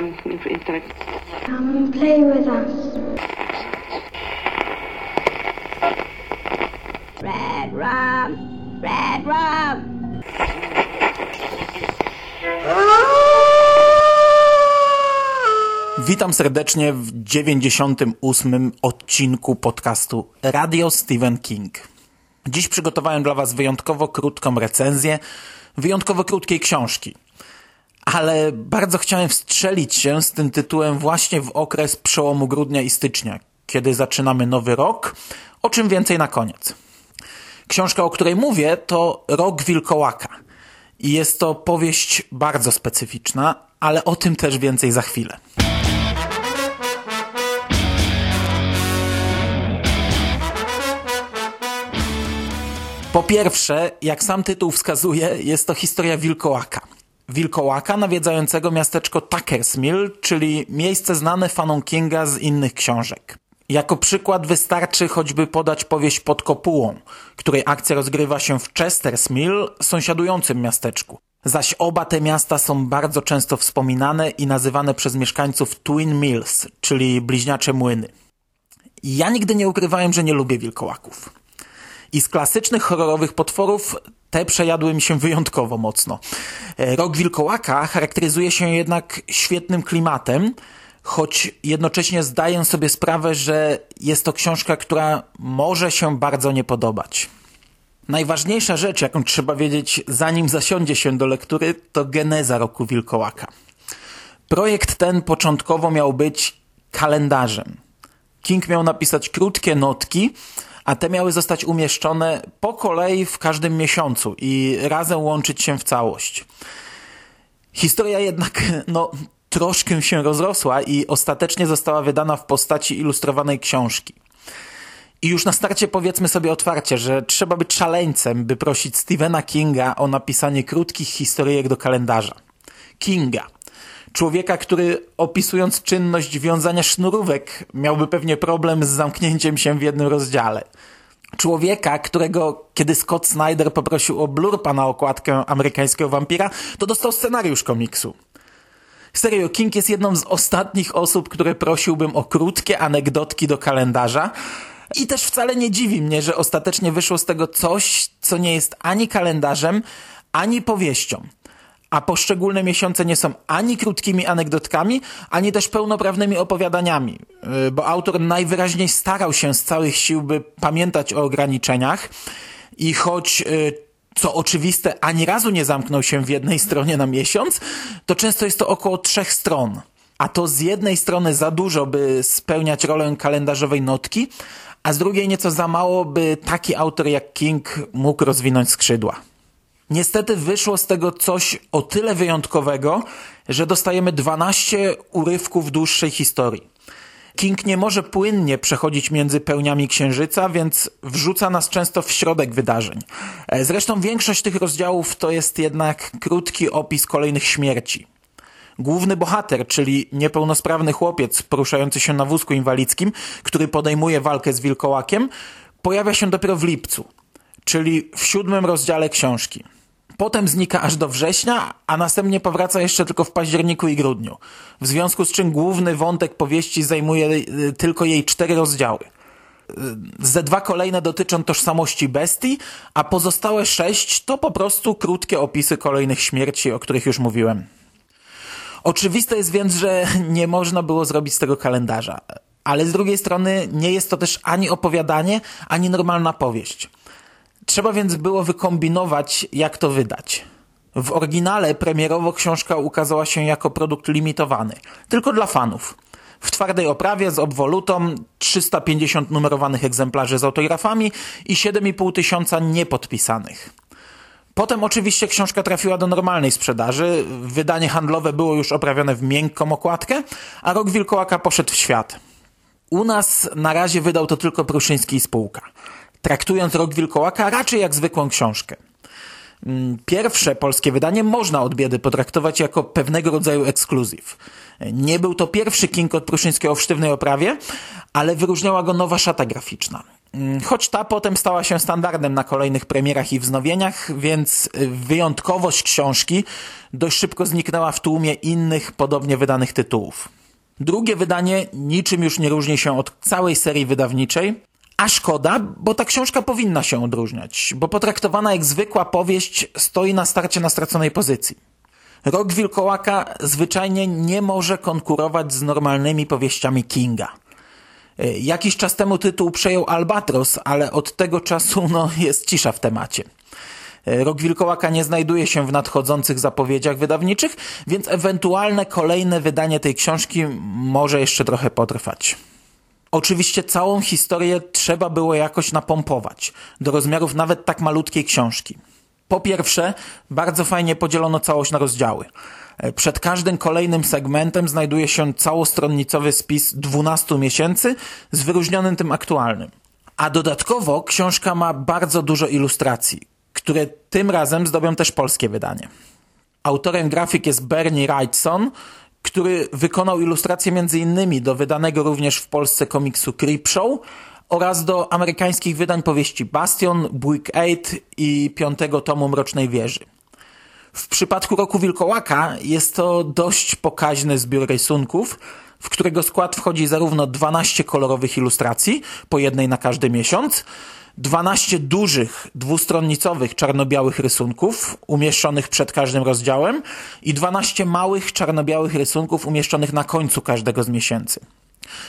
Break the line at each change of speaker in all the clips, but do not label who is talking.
um.
Come and play with us.
Red rum, red rum.
Witam serdecznie w 98 odcinku podcastu Radio Stephen King. Dziś przygotowałem dla Was wyjątkowo krótką recenzję wyjątkowo krótkiej książki. Ale bardzo chciałem wstrzelić się z tym tytułem właśnie w okres przełomu grudnia i stycznia, kiedy zaczynamy nowy rok, o czym więcej na koniec. Książka, o której mówię, to Rok Wilkołaka. I jest to powieść bardzo specyficzna, ale o tym też więcej za chwilę. Po pierwsze, jak sam tytuł wskazuje, jest to historia wilkołaka. Wilkołaka nawiedzającego miasteczko Tucker's Mill, czyli miejsce znane fanom Kinga z innych książek. Jako przykład wystarczy choćby podać powieść pod kopułą, której akcja rozgrywa się w Chester's Mill, sąsiadującym miasteczku. Zaś oba te miasta są bardzo często wspominane i nazywane przez mieszkańców Twin Mills, czyli bliźniacze młyny. Ja nigdy nie ukrywałem, że nie lubię wilkołaków. I z klasycznych horrorowych potworów te przejadły mi się wyjątkowo mocno. E, Rok Wilkołaka charakteryzuje się jednak świetnym klimatem, choć jednocześnie zdaję sobie sprawę, że jest to książka, która może się bardzo nie podobać. Najważniejsza rzecz, jaką trzeba wiedzieć, zanim zasiądzie się do lektury, to geneza Roku Wilkołaka. Projekt ten początkowo miał być kalendarzem. King miał napisać krótkie notki, a te miały zostać umieszczone po kolei w każdym miesiącu i razem łączyć się w całość. Historia jednak, no, troszkę się rozrosła i ostatecznie została wydana w postaci ilustrowanej książki. I już na starcie powiedzmy sobie otwarcie, że trzeba być szaleńcem, by prosić Stephena Kinga o napisanie krótkich historyjek do kalendarza. Kinga. Człowieka, który opisując czynność wiązania sznurówek miałby pewnie problem z zamknięciem się w jednym rozdziale. Człowieka, którego kiedy Scott Snyder poprosił o blurpa na okładkę amerykańskiego wampira, to dostał scenariusz komiksu. Serio, King jest jedną z ostatnich osób, które prosiłbym o krótkie anegdotki do kalendarza. I też wcale nie dziwi mnie, że ostatecznie wyszło z tego coś, co nie jest ani kalendarzem, ani powieścią. A poszczególne miesiące nie są ani krótkimi anegdotkami, ani też pełnoprawnymi opowiadaniami, yy, bo autor najwyraźniej starał się z całych sił, by pamiętać o ograniczeniach i choć yy, co oczywiste, ani razu nie zamknął się w jednej stronie na miesiąc, to często jest to około trzech stron. A to z jednej strony za dużo, by spełniać rolę kalendarzowej notki, a z drugiej nieco za mało, by taki autor jak King mógł rozwinąć skrzydła. Niestety wyszło z tego coś o tyle wyjątkowego, że dostajemy 12 urywków dłuższej historii. King nie może płynnie przechodzić między pełniami księżyca, więc wrzuca nas często w środek wydarzeń. Zresztą większość tych rozdziałów to jest jednak krótki opis kolejnych śmierci. Główny bohater, czyli niepełnosprawny chłopiec poruszający się na wózku inwalidzkim, który podejmuje walkę z wilkołakiem, pojawia się dopiero w lipcu, czyli w siódmym rozdziale książki. Potem znika aż do września, a następnie powraca jeszcze tylko w październiku i grudniu. W związku z czym główny wątek powieści zajmuje y, tylko jej cztery rozdziały. Y, ze dwa kolejne dotyczą tożsamości bestii, a pozostałe sześć to po prostu krótkie opisy kolejnych śmierci, o których już mówiłem. Oczywiste jest więc, że nie można było zrobić z tego kalendarza. Ale z drugiej strony nie jest to też ani opowiadanie, ani normalna powieść. Trzeba więc było wykombinować, jak to wydać. W oryginale premierowo książka ukazała się jako produkt limitowany, tylko dla fanów. W twardej oprawie z obwolutą, 350 numerowanych egzemplarzy z autografami i 7,5 tysiąca niepodpisanych. Potem oczywiście książka trafiła do normalnej sprzedaży, wydanie handlowe było już oprawione w miękką okładkę, a Rok Wilkołaka poszedł w świat. U nas na razie wydał to tylko Pruszyński i spółka traktując Rok Wilkołaka raczej jak zwykłą książkę. Mm, pierwsze polskie wydanie można od biedy potraktować jako pewnego rodzaju ekskluzyw. Nie był to pierwszy King od Pruszyńskiego w sztywnej oprawie, ale wyróżniała go nowa szata graficzna. Mm, choć ta potem stała się standardem na kolejnych premierach i wznowieniach, więc wyjątkowość książki dość szybko zniknęła w tłumie innych podobnie wydanych tytułów. Drugie wydanie niczym już nie różni się od całej serii wydawniczej, a szkoda, bo ta książka powinna się odróżniać, bo potraktowana jak zwykła powieść stoi na starcie na straconej pozycji. Rok Wilkołaka zwyczajnie nie może konkurować z normalnymi powieściami Kinga. E, jakiś czas temu tytuł przejął Albatros, ale od tego czasu no, jest cisza w temacie. E, Rok Wilkołaka nie znajduje się w nadchodzących zapowiedziach wydawniczych, więc ewentualne kolejne wydanie tej książki może jeszcze trochę potrwać. Oczywiście całą historię trzeba było jakoś napompować, do rozmiarów nawet tak malutkiej książki. Po pierwsze, bardzo fajnie podzielono całość na rozdziały. E, przed każdym kolejnym segmentem znajduje się całostronnicowy spis 12 miesięcy z wyróżnionym tym aktualnym. A dodatkowo książka ma bardzo dużo ilustracji, które tym razem zdobią też polskie wydanie. Autorem grafik jest Bernie Wrightson, który wykonał ilustrację m.in. do wydanego również w Polsce komiksu Creepshow oraz do amerykańskich wydań powieści Bastion, Buick 8 i piątego tomu Mrocznej Wieży. W przypadku Roku Wilkołaka jest to dość pokaźny zbiór rysunków, w którego skład wchodzi zarówno 12 kolorowych ilustracji, po jednej na każdy miesiąc, 12 dużych, dwustronnicowych, czarno-białych rysunków umieszczonych przed każdym rozdziałem i 12 małych, czarno-białych rysunków umieszczonych na końcu każdego z miesięcy.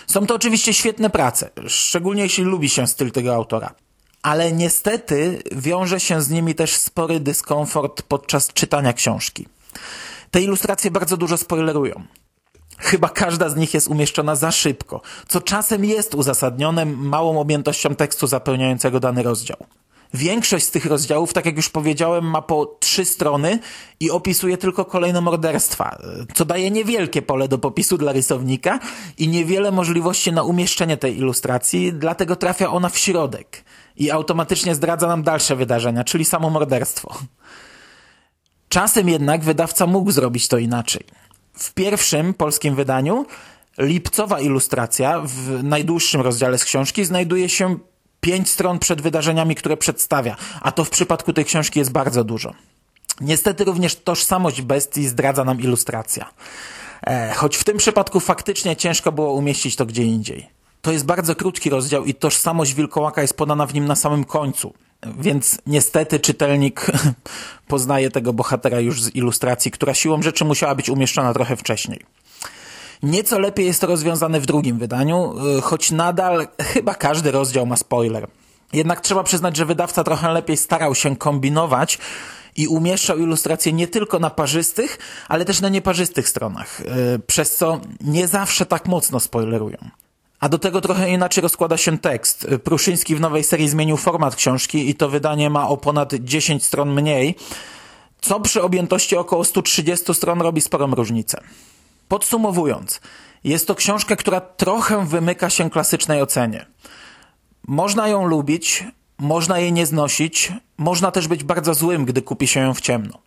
Są to oczywiście świetne prace, szczególnie jeśli lubi się styl tego autora. Ale niestety wiąże się z nimi też spory dyskomfort podczas czytania książki. Te ilustracje bardzo dużo spoilerują. Chyba każda z nich jest umieszczona za szybko, co czasem jest uzasadnione małą objętością tekstu zapełniającego dany rozdział. Większość z tych rozdziałów, tak jak już powiedziałem, ma po trzy strony i opisuje tylko kolejne morderstwa, co daje niewielkie pole do popisu dla rysownika i niewiele możliwości na umieszczenie tej ilustracji, dlatego trafia ona w środek i automatycznie zdradza nam dalsze wydarzenia, czyli samo morderstwo. Czasem jednak wydawca mógł zrobić to inaczej. W pierwszym polskim wydaniu lipcowa ilustracja w najdłuższym rozdziale z książki znajduje się pięć stron przed wydarzeniami, które przedstawia, a to w przypadku tej książki jest bardzo dużo. Niestety również tożsamość bestii zdradza nam ilustracja. E, choć w tym przypadku faktycznie ciężko było umieścić to gdzie indziej. To jest bardzo krótki rozdział i tożsamość wilkołaka jest podana w nim na samym końcu. Więc niestety czytelnik poznaje tego bohatera już z ilustracji, która siłą rzeczy musiała być umieszczona trochę wcześniej. Nieco lepiej jest to rozwiązane w drugim wydaniu, y, choć nadal chyba każdy rozdział ma spoiler. Jednak trzeba przyznać, że wydawca trochę lepiej starał się kombinować i umieszczał ilustracje nie tylko na parzystych, ale też na nieparzystych stronach, y, przez co nie zawsze tak mocno spoilerują. A do tego trochę inaczej rozkłada się tekst. Pruszyński w nowej serii zmienił format książki i to wydanie ma o ponad 10 stron mniej, co przy objętości około 130 stron robi sporą różnicę. Podsumowując, jest to książka, która trochę wymyka się klasycznej ocenie. Można ją lubić, można jej nie znosić, można też być bardzo złym, gdy kupi się ją w ciemno.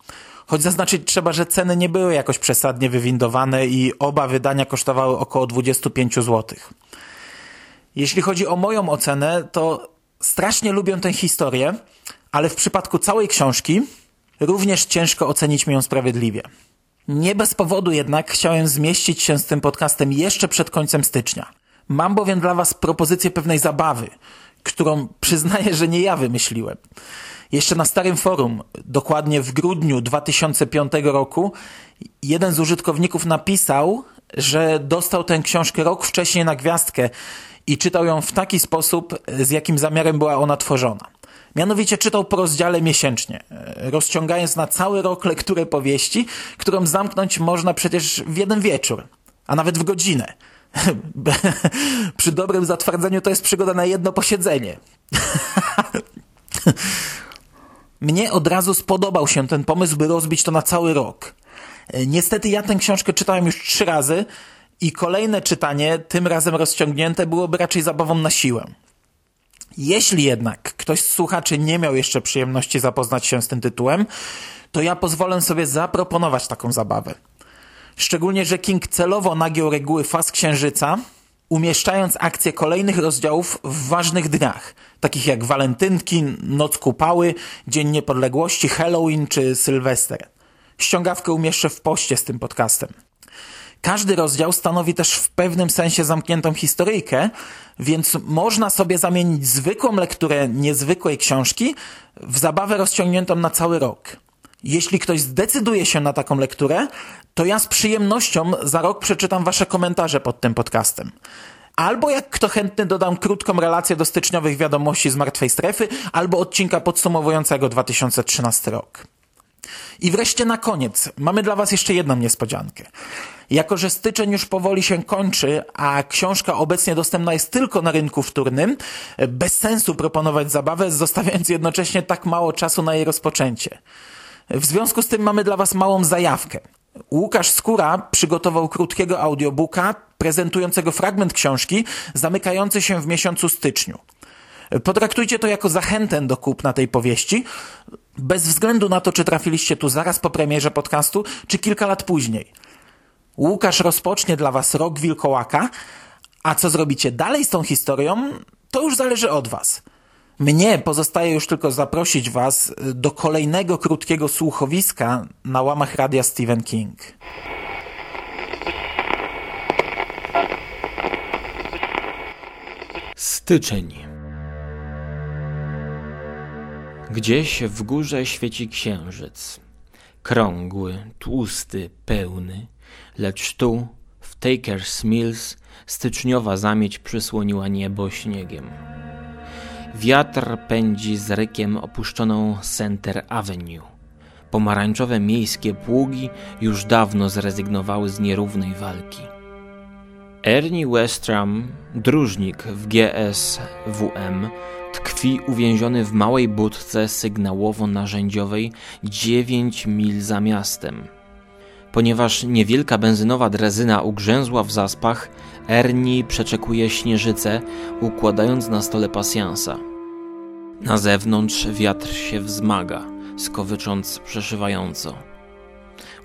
Choć zaznaczyć trzeba, że ceny nie były jakoś przesadnie wywindowane i oba wydania kosztowały około 25 zł. Jeśli chodzi o moją ocenę, to strasznie lubię tę historię, ale w przypadku całej książki również ciężko ocenić mi ją sprawiedliwie. Nie bez powodu jednak chciałem zmieścić się z tym podcastem jeszcze przed końcem stycznia. Mam bowiem dla Was propozycję pewnej zabawy, którą przyznaję, że nie ja wymyśliłem. Jeszcze na starym forum, dokładnie w grudniu 2005 roku, jeden z użytkowników napisał, że dostał tę książkę rok wcześniej na gwiazdkę i czytał ją w taki sposób, z jakim zamiarem była ona tworzona. Mianowicie czytał po rozdziale miesięcznie, rozciągając na cały rok lekturę powieści, którą zamknąć można przecież w jeden wieczór, a nawet w godzinę. Przy dobrym zatwardzeniu to jest przygoda na jedno posiedzenie. Mnie od razu spodobał się ten pomysł, by rozbić to na cały rok. Niestety ja tę książkę czytałem już trzy razy i kolejne czytanie, tym razem rozciągnięte, byłoby raczej zabawą na siłę. Jeśli jednak ktoś z słuchaczy nie miał jeszcze przyjemności zapoznać się z tym tytułem, to ja pozwolę sobie zaproponować taką zabawę. Szczególnie, że King celowo nagiął reguły faz księżyca, umieszczając akcje kolejnych rozdziałów w ważnych dniach, takich jak walentynki, Noc Kupały, Dzień Niepodległości, Halloween czy Sylwester. Ściągawkę umieszczę w poście z tym podcastem. Każdy rozdział stanowi też w pewnym sensie zamkniętą historyjkę, więc można sobie zamienić zwykłą lekturę niezwykłej książki w zabawę rozciągniętą na cały rok. Jeśli ktoś zdecyduje się na taką lekturę, to ja z przyjemnością za rok przeczytam wasze komentarze pod tym podcastem. Albo jak kto chętny dodam krótką relację do styczniowych wiadomości z Martwej Strefy, albo odcinka podsumowującego 2013 rok. I wreszcie na koniec mamy dla Was jeszcze jedną niespodziankę. Jako, że styczeń już powoli się kończy, a książka obecnie dostępna jest tylko na rynku wtórnym, bez sensu proponować zabawę, zostawiając jednocześnie tak mało czasu na jej rozpoczęcie. W związku z tym mamy dla Was małą zajawkę. Łukasz Skóra przygotował krótkiego audiobooka prezentującego fragment książki zamykający się w miesiącu styczniu. Potraktujcie to jako zachętę do kupna tej powieści, bez względu na to, czy trafiliście tu zaraz po premierze podcastu, czy kilka lat później. Łukasz rozpocznie dla Was rok wilkołaka, a co zrobicie dalej z tą historią, to już zależy od Was. Mnie pozostaje już tylko zaprosić Was do kolejnego krótkiego słuchowiska na łamach radia Stephen King.
Styczeń. Gdzieś w górze świeci księżyc. Krągły, tłusty, pełny, lecz tu, w Takers Mills, styczniowa zamieć przysłoniła niebo śniegiem. Wiatr pędzi z rykiem opuszczoną Center Avenue. Pomarańczowe miejskie pługi już dawno zrezygnowały z nierównej walki. Ernie Westram, dróżnik w GSWM, tkwi uwięziony w małej budce sygnałowo-narzędziowej 9 mil za miastem. Ponieważ niewielka benzynowa drezyna ugrzęzła w zaspach, Ernie przeczekuje śnieżycę, układając na stole pasjansa. Na zewnątrz wiatr się wzmaga, skowycząc przeszywająco.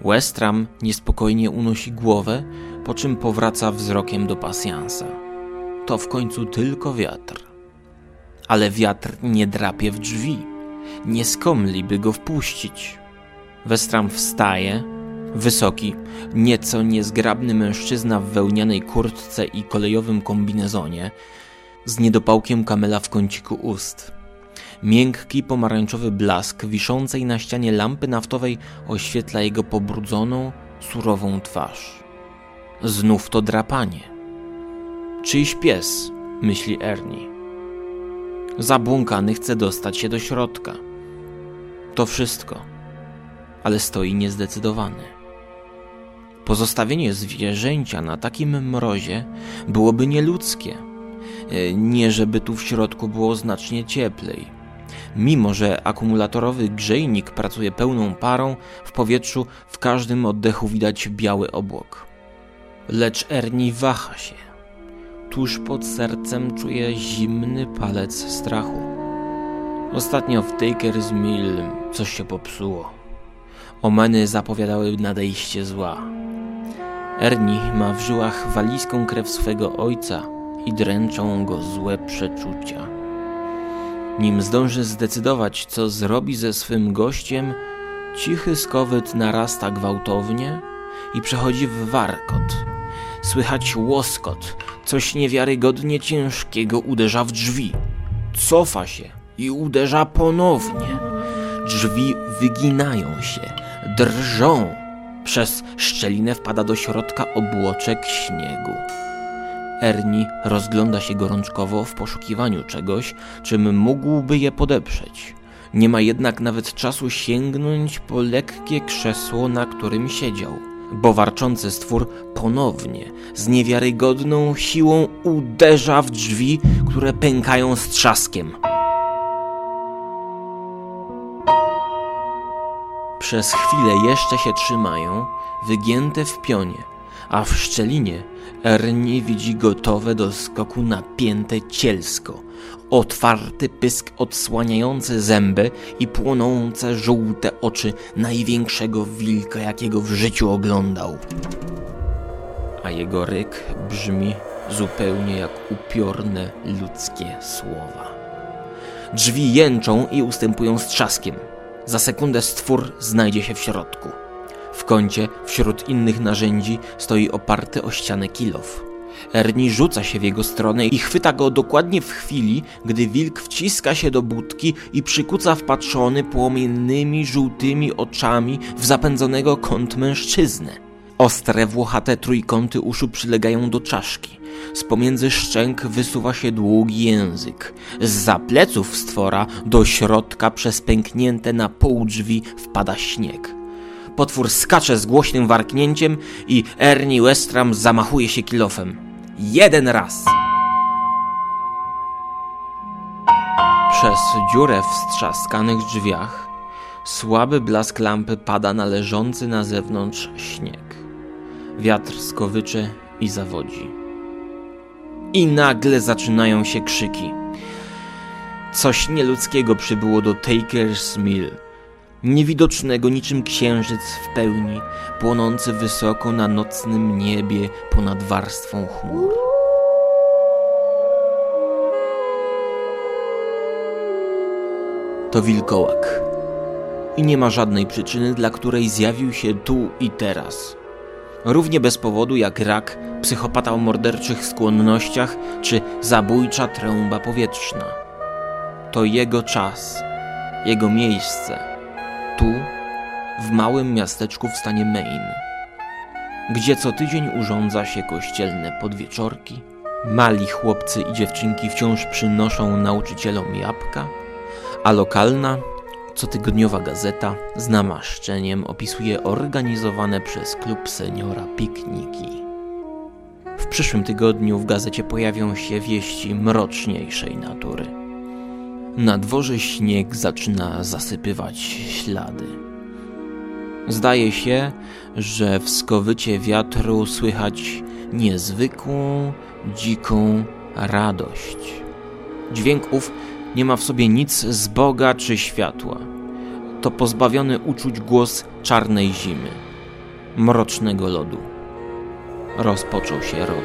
Westram niespokojnie unosi głowę, po czym powraca wzrokiem do pasjansa. To w końcu tylko wiatr. Ale wiatr nie drapie w drzwi. Nie skomli, by go wpuścić. Westram wstaje, wysoki, nieco niezgrabny mężczyzna w wełnianej kurtce i kolejowym kombinezonie, z niedopałkiem kamela w kąciku ust. Miękki pomarańczowy blask wiszącej na ścianie lampy naftowej oświetla jego pobrudzoną, surową twarz. Znów to drapanie. Czyjś pies, myśli Ernie. Zabłąkany chce dostać się do środka. To wszystko, ale stoi niezdecydowany. Pozostawienie zwierzęcia na takim mrozie byłoby nieludzkie. E, nie, żeby tu w środku było znacznie cieplej. Mimo, że akumulatorowy grzejnik pracuje pełną parą, w powietrzu w każdym oddechu widać biały obłok. Lecz Ernie waha się. Tuż pod sercem czuje zimny palec strachu. Ostatnio w Taker's Mill coś się popsuło. Omeny zapowiadały nadejście zła. Ernie ma w żyłach walijską krew swego ojca i dręczą go złe przeczucia. Nim zdąży zdecydować, co zrobi ze swym gościem, cichy skowyt narasta gwałtownie i przechodzi w warkot. Słychać łoskot, coś niewiarygodnie ciężkiego uderza w drzwi. Cofa się i uderza ponownie. Drzwi wyginają się, drżą. Przez szczelinę wpada do środka obłoczek śniegu. Ernie rozgląda się gorączkowo w poszukiwaniu czegoś, czym mógłby je podeprzeć. Nie ma jednak nawet czasu sięgnąć po lekkie krzesło, na którym siedział, bo warczący stwór ponownie, z niewiarygodną siłą uderza w drzwi, które pękają z trzaskiem. Przez chwilę jeszcze się trzymają, wygięte w pionie, a w szczelinie Ernie widzi gotowe do skoku napięte cielsko, otwarty pysk odsłaniający zęby i płonące żółte oczy największego wilka, jakiego w życiu oglądał. a jego ryk brzmi zupełnie jak upiorne ludzkie słowa. Drzwi jęczą i ustępują z trzaskiem. Za sekundę stwór znajdzie się w środku. W kącie, wśród innych narzędzi, stoi oparty o ścianę kilof. Ernie rzuca się w jego stronę i chwyta go dokładnie w chwili, gdy wilk wciska się do budki i przykuca wpatrzony płomiennymi, żółtymi oczami w zapędzonego kąt mężczyznę. Ostre, włochate trójkąty uszu przylegają do czaszki. Z pomiędzy szczęk wysuwa się długi język. Z za pleców stwora do środka przez pęknięte na pół drzwi wpada śnieg. Potwór skacze z głośnym warknięciem i Ernie Westram zamachuje się kilofem. Jeden raz! Przez dziurę w strzaskanych drzwiach słaby blask lampy pada na leżący na zewnątrz śnieg. Wiatr skowycze i zawodzi. I nagle zaczynają się krzyki. Coś nieludzkiego przybyło do Taker's Mill. Niewidocznego niczym księżyc w pełni, płonący wysoko na nocnym niebie ponad warstwą chmur. To wilkołak. I nie ma żadnej przyczyny, dla której zjawił się tu i teraz. Równie bez powodu jak rak, psychopata o morderczych skłonnościach czy zabójcza tręba powietrzna. To jego czas, jego miejsce. Tu, w małym miasteczku w stanie Maine, gdzie co tydzień urządza się kościelne podwieczorki, mali chłopcy i dziewczynki wciąż przynoszą nauczycielom jabłka, a lokalna, cotygodniowa gazeta z namaszczeniem opisuje organizowane przez klub seniora pikniki. W przyszłym tygodniu w gazecie pojawią się wieści mroczniejszej natury. Na dworze śnieg zaczyna zasypywać ślady. Zdaje się, że w skowycie wiatru słychać niezwykłą, dziką radość. Dźwięk ów nie ma w sobie nic z Boga czy światła. To pozbawiony uczuć głos czarnej zimy, mrocznego lodu. Rozpoczął się rok